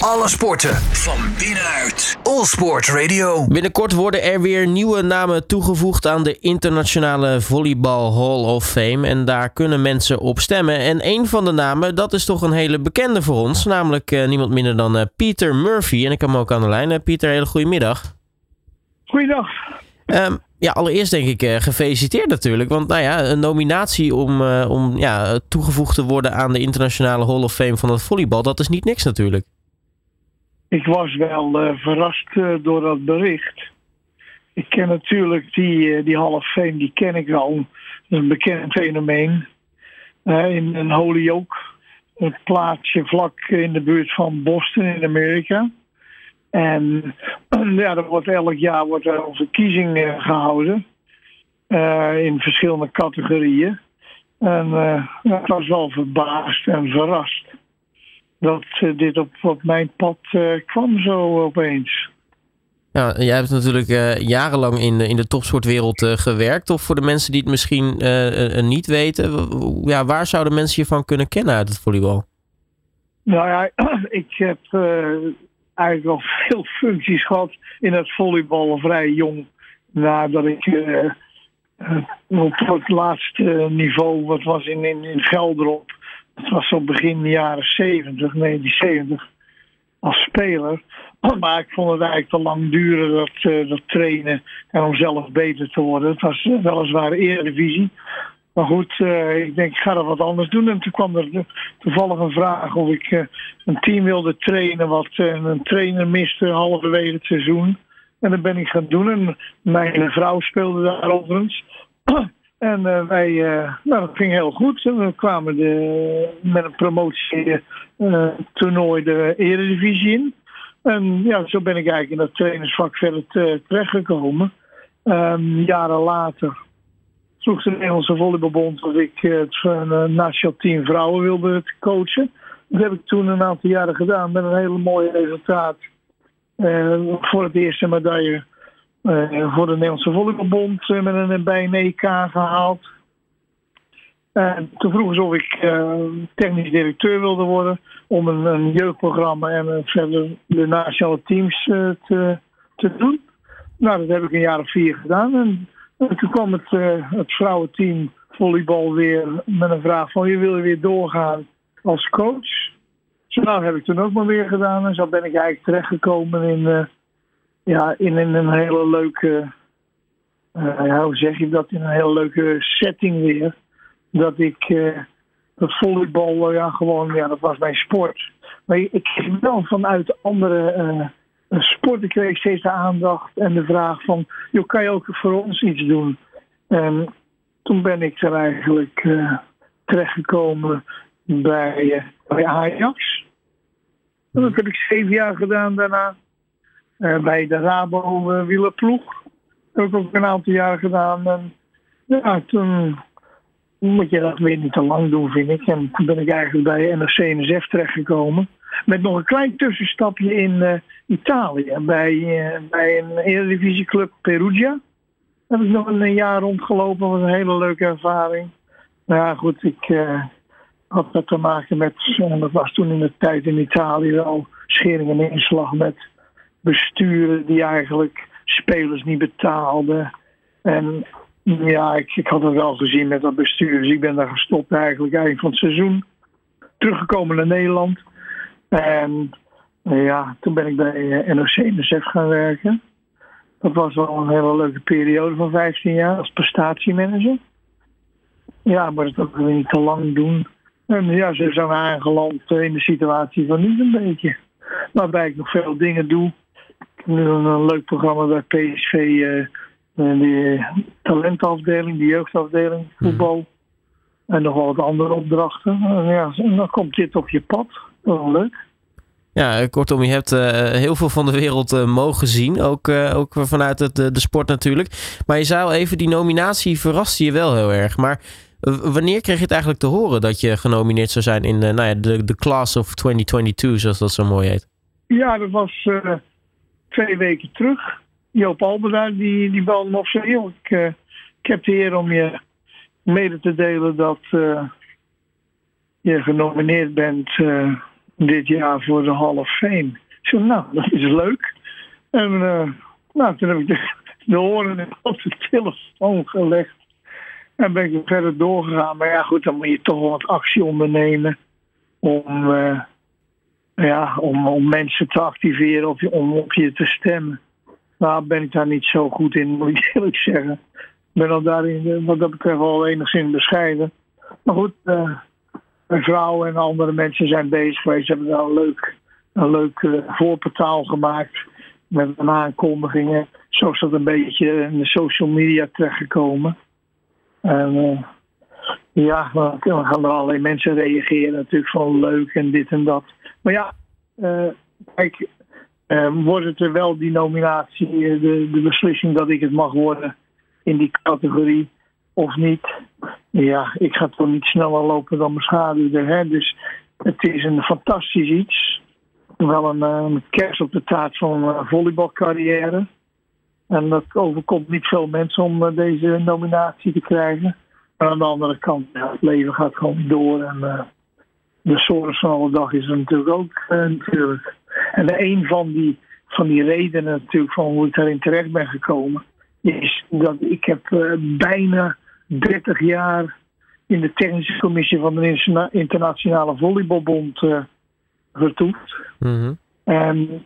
Alle sporten van binnenuit. All Sport Radio. Binnenkort worden er weer nieuwe namen toegevoegd aan de Internationale Volleyball Hall of Fame. En daar kunnen mensen op stemmen. En een van de namen, dat is toch een hele bekende voor ons. Namelijk uh, niemand minder dan uh, Peter Murphy. En ik heb hem ook aan de lijn. Uh, Pieter, hele goede middag. Goeiedag. Um, ja, allereerst denk ik uh, gefeliciteerd natuurlijk. Want nou ja, een nominatie om, uh, om ja, toegevoegd te worden aan de Internationale Hall of Fame van het volleybal, dat is niet niks natuurlijk. Ik was wel uh, verrast door dat bericht. Ik ken natuurlijk die, die Hall of Fame, die ken ik wel. een bekend fenomeen. in een Holyoke, een plaatsje vlak in de buurt van Boston in Amerika. En ja, er wordt elk jaar wordt er een verkiezing uh, gehouden. Uh, in verschillende categorieën. En uh, ik was wel verbaasd en verrast dat dit op, op mijn pad kwam zo opeens. Ja, jij hebt natuurlijk jarenlang in de, in de topsportwereld gewerkt. Of voor de mensen die het misschien niet weten, ja, waar zouden mensen je van kunnen kennen uit het volleybal? Nou ja, ik heb eigenlijk wel veel functies gehad in het volleyballen vrij jong. Nadat ik op het laatste niveau, wat was in, in, in Gelderop, dat was op begin jaren 70, 1970, als speler. Maar ik vond het eigenlijk te lang duren, dat, uh, dat trainen en om zelf beter te worden. Het was weliswaar eredivisie. Maar goed, uh, ik denk, ik ga er wat anders doen. En toen kwam er toevallig een vraag of ik een team wilde trainen, wat een trainer miste halverwege het seizoen. En dat ben ik gaan doen. En mijn vrouw speelde daar overigens. en wij, nou, dat ging heel goed. We kwamen de, met een promotie toernooi de Eredivisie in. En ja, zo ben ik eigenlijk in dat trainersvak verder terechtgekomen. Jaren later vroeg de Nederlandse Volleybalbond of ik het uh, nationaal team vrouwen wilde coachen. Dat heb ik toen een aantal jaren gedaan met een hele mooie resultaat. Voor het eerste medaille voor de Nederlandse Volleybalbond met een, bij een EK gehaald. En toen vroegen ze of ik technisch directeur wilde worden om een, een jeugdprogramma en verder de nationale teams te, te doen. Nou, dat heb ik een jaar of vier gedaan. En en toen kwam het, het vrouwenteam volleybal weer met een vraag van je wil je weer doorgaan als coach. Zo nou heb ik toen ook maar weer gedaan en zo ben ik eigenlijk terechtgekomen in, ja, in, een hele leuke, uh, ja, hoe zeg je dat, in een hele leuke setting weer. Dat ik dat volleybal, ja gewoon, ja dat was mijn sport. Maar ik kreeg wel vanuit andere sporten kreeg steeds de aandacht en de vraag van, joh, kan je ook voor ons iets doen? En toen ben ik er eigenlijk uh, terechtgekomen bij, uh, bij Ajax. Dat heb ik zeven jaar gedaan daarna. Uh, bij de Rabo wielerploeg. Dat heb ik ook een aantal jaar gedaan. En ja, toen moet je dat weer niet te lang doen, vind ik. En toen ben ik eigenlijk bij NRC-NSF terechtgekomen. Met nog een klein tussenstapje in uh, Italië. Bij, uh, bij een Eredivisieclub Perugia. Daar heb ik nog een jaar rondgelopen. Dat was een hele leuke ervaring. Nou ja, goed, ik had dat te maken met... dat was toen in de tijd in Italië al schering en inslag met besturen die eigenlijk spelers niet betaalden. En ja, ik, ik had het wel gezien met dat bestuur. Dus ik ben daar gestopt eigenlijk eind van het seizoen. Teruggekomen naar Nederland. En ja, toen ben ik bij eh, NOC-NSF gaan werken. Dat was wel een hele leuke periode van 15 jaar als prestatiemanager. Ja, maar dat ook weer niet te lang doen. En ja, ze zijn aangeland in de situatie van nu een beetje. Waarbij ik nog veel dingen doe. Nu een, leuk programma bij PSV, uh, eh, de talentafdeling, de jeugdafdeling, mhm. voetbal. En nog wel wat andere opdrachten. En ja, dan komt dit op je pad. Wel leuk. Ja, kortom, je hebt uh, heel veel van de wereld uh, mogen zien. Ook, uh, ook vanuit het, de sport natuurlijk. Maar je zei al even, die nominatie verraste je wel heel erg. Maar wanneer kreeg je het eigenlijk te horen dat je genomineerd zou zijn in nou ja, de, de Class of 2022, zoals dat zo mooi heet? Ja, dat was twee weken terug. Joop Albeda, die, die belde me op. Zei, ik, ik heb de eer om je mede te delen dat je genomineerd bent dit jaar voor de Hall of Fame. Ik zei, nou, dat is leuk. En uh, nou, toen heb ik de, de oren op de telefoon gelegd. En ben ik verder doorgegaan. Maar ja, goed, dan moet je toch wat actie ondernemen. Om, uh, ja, om, om mensen te activeren of om op je te stemmen. Nou, ben ik daar niet zo goed in, moet ik eerlijk zeggen. Ik ben al daarin, wat dat betreft, wel enigszins bescheiden. Maar goed, uh, mijn vrouw en andere mensen zijn bezig geweest. Ze hebben daar een leuk, een leuk uh, voorportaal gemaakt. Met een aankondigingen. Zo is dat een beetje in de social media terechtgekomen. En uh, ja, dan gaan er allerlei mensen reageren. Natuurlijk van leuk en dit en dat. Maar ja, uh, kijk, wordt het er wel die nominatie, de, de beslissing dat ik het mag worden in die categorie of niet. Ja, ik ga toch niet sneller lopen dan mijn schaduw. Dus het is een fantastisch iets. Wel een, een kerst op de taart van een volleybalcarrière. En dat overkomt niet veel mensen om deze nominatie te krijgen. Maar aan de andere kant, ja, het leven gaat gewoon door. En de zorg van alle dag is er natuurlijk ook uh, natuurlijk. En een van die, van die redenen natuurlijk van hoe ik daarin terecht ben gekomen... is dat ik heb uh, bijna 30 jaar in de technische commissie van de Internationale Volleybalbond uh. Mm -hmm. En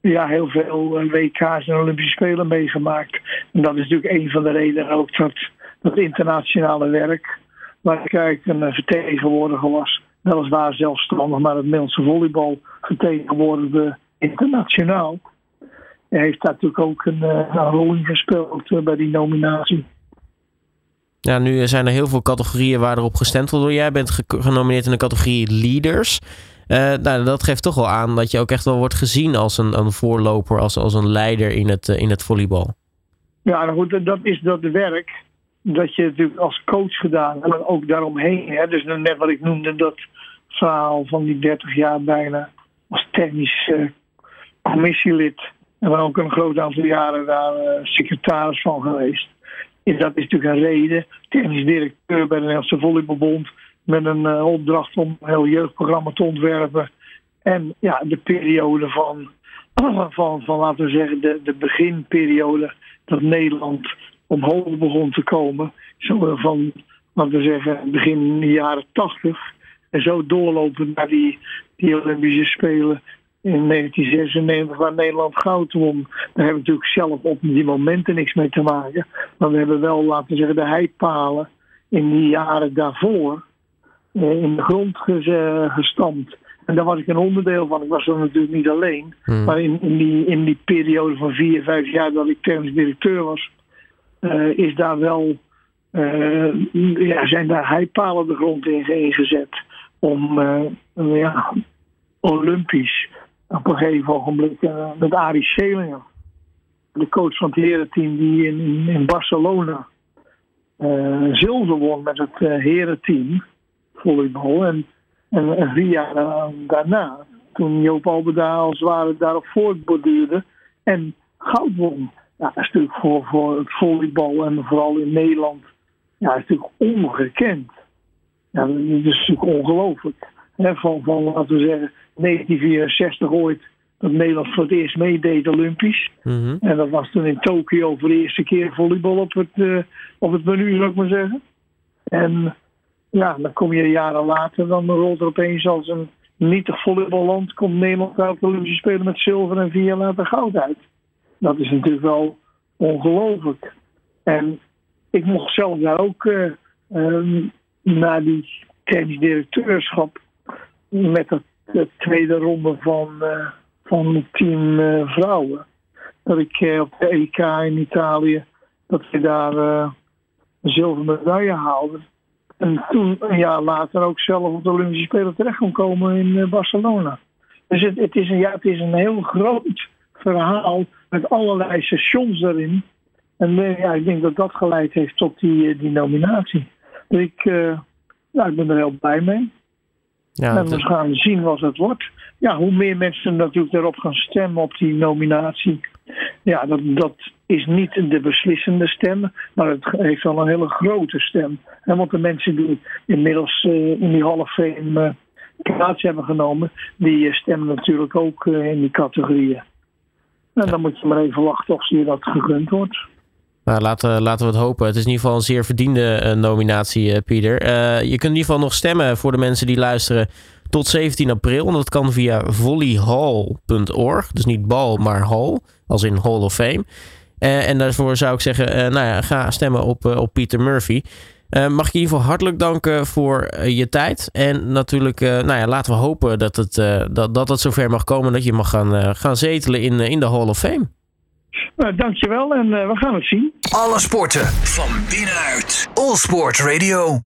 ja, heel veel WK's en Olympische Spelen meegemaakt. En dat is natuurlijk een van de redenen ook dat dat internationale werk, waar ik eigenlijk een vertegenwoordiger was, weliswaar zelfstandig, maar het Nederlandse volleybal vertegenwoordigde internationaal. Hij heeft daar natuurlijk ook een, een rol in gespeeld bij die nominatie. Ja, nu zijn er heel veel categorieën waar erop gestemd wordt. Jij bent genomineerd in de categorie leaders. Uh, nou, dat geeft toch wel aan dat je ook echt wel wordt gezien als een, een voorloper, als, als een leider in het, in het volleybal. Ja, nou goed, dat is dat werk dat je natuurlijk als coach gedaan en ook daaromheen. Hè, dus net wat ik noemde, dat verhaal van die 30 jaar bijna als technisch uh, commissielid. En dan ook een groot aantal jaren daar uh, secretaris van geweest. En dat is natuurlijk een reden. Technisch directeur bij de Nederlandse Volleybalbond. Met een uh, opdracht om een heel jeugdprogramma te ontwerpen. En ja, de periode van, van, van laten we zeggen, de, de beginperiode dat Nederland omhoog begon te komen. Zo van, laten we zeggen, begin jaren tachtig. En zo doorlopen naar die, die Olympische Spelen in 1996, waar Nederland goud won. Daar hebben we natuurlijk zelf op die momenten niks mee te maken. Maar we hebben wel, laten we zeggen, de heipalen in die jaren daarvoor in de grond gestampt. En daar was ik een onderdeel van. Ik was er natuurlijk niet alleen. Hmm. Maar in, in, die, in die periode van vier, vijf jaar dat ik technisch directeur was, uh, is daar wel, uh, ja, zijn daar heipalen de grond in ingezet. Om uh, ja, Olympisch op een gegeven ogenblik met Arie Schelinger, de coach van het herenteam die in, in Barcelona zilver won met het herenteam volleybal. En, en, en vier jaar daarna, toen Joop Alberda als het ware daarop voortborduurde en goud won. Ja, dat is natuurlijk voor, voor het volleybal en vooral in Nederland ja, is natuurlijk ongekend. Ja, dat is natuurlijk ongelooflijk. Van, van, laten we zeggen, 1964 ooit dat Nederland voor het eerst meedeed Olympisch. Mm -hmm. En dat was toen in Tokio voor de eerste keer volleybal op het, uh, op het menu, zou ik maar zeggen. En ja, dan kom je jaren later, dan rolt er opeens als een nietig volleyballand, komt Nederland uit de Olympische Spelen met zilver en vier jaar later goud uit. Dat is natuurlijk wel ongelooflijk. En ik mocht zelf daar ook uh, um, naar die technisch directeurschap met de, de tweede ronde van, uh, van team uh, vrouwen. Dat ik op de EK in Italië, dat we daar een zilveren medaille haalden. En toen een jaar later ook zelf op de Olympische Spelen terecht kon komen in Barcelona. Dus het, is een, ja, het is een heel groot verhaal met allerlei stations erin. En ja, ik denk dat dat geleid heeft tot die, die nominatie. Ik, uh, ja, ik ben er heel blij mee. Ja, en we gaan zien wat het wordt. Ja, hoe meer mensen natuurlijk erop gaan stemmen op die nominatie. Ja, dat, dat is niet de beslissende stem, maar het heeft wel een hele grote stem. En want de mensen die inmiddels uh, in die half fame uh, plaats hebben genomen, die stemmen natuurlijk ook in die categorieën. En dan moet je maar even wachten of je dat gegund wordt. Nou, laten, laten we het hopen. Het is in ieder geval een zeer verdiende nominatie, Pieter. je kunt in ieder geval nog stemmen voor de mensen die luisteren tot 17 april. En dat kan via volleyhall.org. Dus niet bal, maar hall. Als in Hall of Fame. En daarvoor zou ik zeggen, nou ja, ga stemmen op, op Peter Murphy. mag ik je in ieder geval hartelijk danken voor je tijd. En natuurlijk, nou ja, laten we hopen dat het, dat, dat het zover mag komen dat je mag gaan, gaan zetelen in, in de Hall of Fame. Nou, dankjewel en we gaan het zien. Alle sporten van binnenuit. All Sport Radio.